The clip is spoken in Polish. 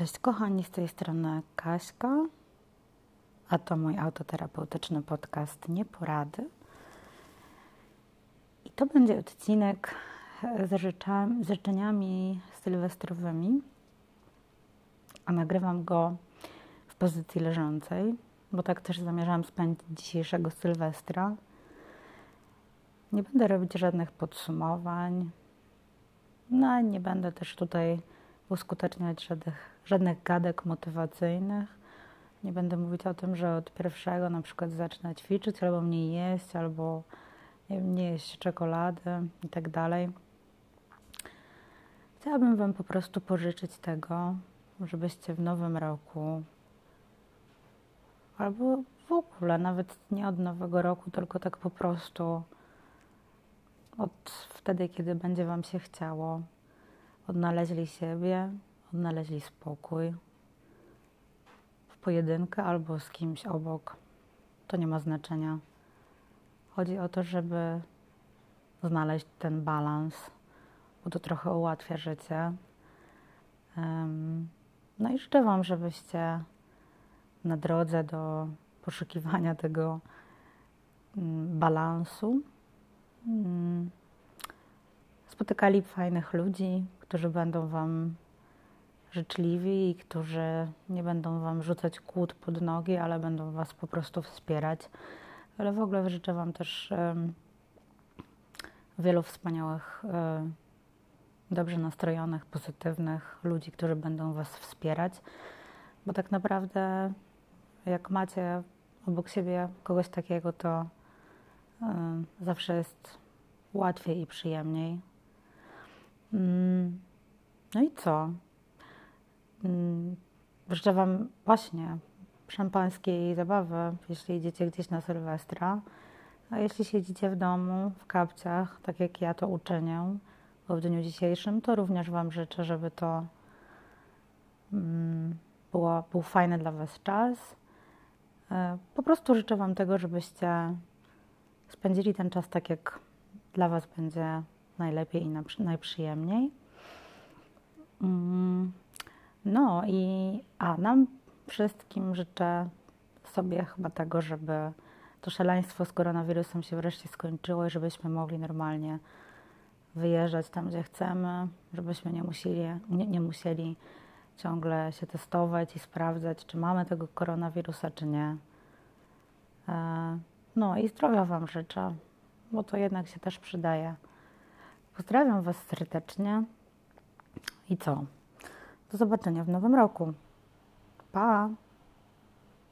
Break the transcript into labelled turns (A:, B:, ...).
A: Cześć kochani, z tej strony Kaśka, a to mój autoterapeutyczny podcast Nieporady. I to będzie odcinek z, z życzeniami sylwestrowymi, a nagrywam go w pozycji leżącej, bo tak też zamierzałam spędzić dzisiejszego Sylwestra. Nie będę robić żadnych podsumowań, no nie będę też tutaj uskuteczniać żadnych, żadnych gadek motywacyjnych. Nie będę mówić o tym, że od pierwszego na przykład zacznę ćwiczyć, albo mniej jeść, albo nie, jeść czekolady i tak dalej. Chciałabym Wam po prostu pożyczyć tego, żebyście w nowym roku, albo w ogóle, nawet nie od nowego roku, tylko tak po prostu od wtedy, kiedy będzie Wam się chciało, odnaleźli siebie, odnaleźli spokój w pojedynkę albo z kimś obok. To nie ma znaczenia. Chodzi o to, żeby znaleźć ten balans, bo to trochę ułatwia życie. No i życzę Wam, żebyście na drodze do poszukiwania tego mm, balansu mm, spotykali fajnych ludzi, którzy będą Wam życzliwi i którzy nie będą Wam rzucać kłód pod nogi, ale będą Was po prostu wspierać. Ale w ogóle życzę Wam też wielu wspaniałych, um, dobrze nastrojonych, pozytywnych ludzi, którzy będą Was wspierać, bo tak naprawdę jak macie obok siebie kogoś takiego, to um, zawsze jest łatwiej i przyjemniej. Mm, no i co? Mm, życzę Wam właśnie szampańskiej zabawy, jeśli idziecie gdzieś na Sylwestra. A jeśli siedzicie w domu, w kapciach, tak jak ja to uczynię w dniu dzisiejszym, to również Wam życzę, żeby to mm, było, był fajny dla Was czas. E, po prostu życzę Wam tego, żebyście spędzili ten czas tak, jak dla Was będzie najlepiej i najprzyjemniej. Mm, no i a nam wszystkim życzę sobie chyba tego, żeby to szaleństwo z koronawirusem się wreszcie skończyło i żebyśmy mogli normalnie wyjeżdżać tam, gdzie chcemy, żebyśmy nie musieli, nie, nie musieli ciągle się testować i sprawdzać, czy mamy tego koronawirusa, czy nie. E, no i zdrowia Wam życzę, bo to jednak się też przydaje. Pozdrawiam Was serdecznie i co? Do zobaczenia w nowym roku. Pa!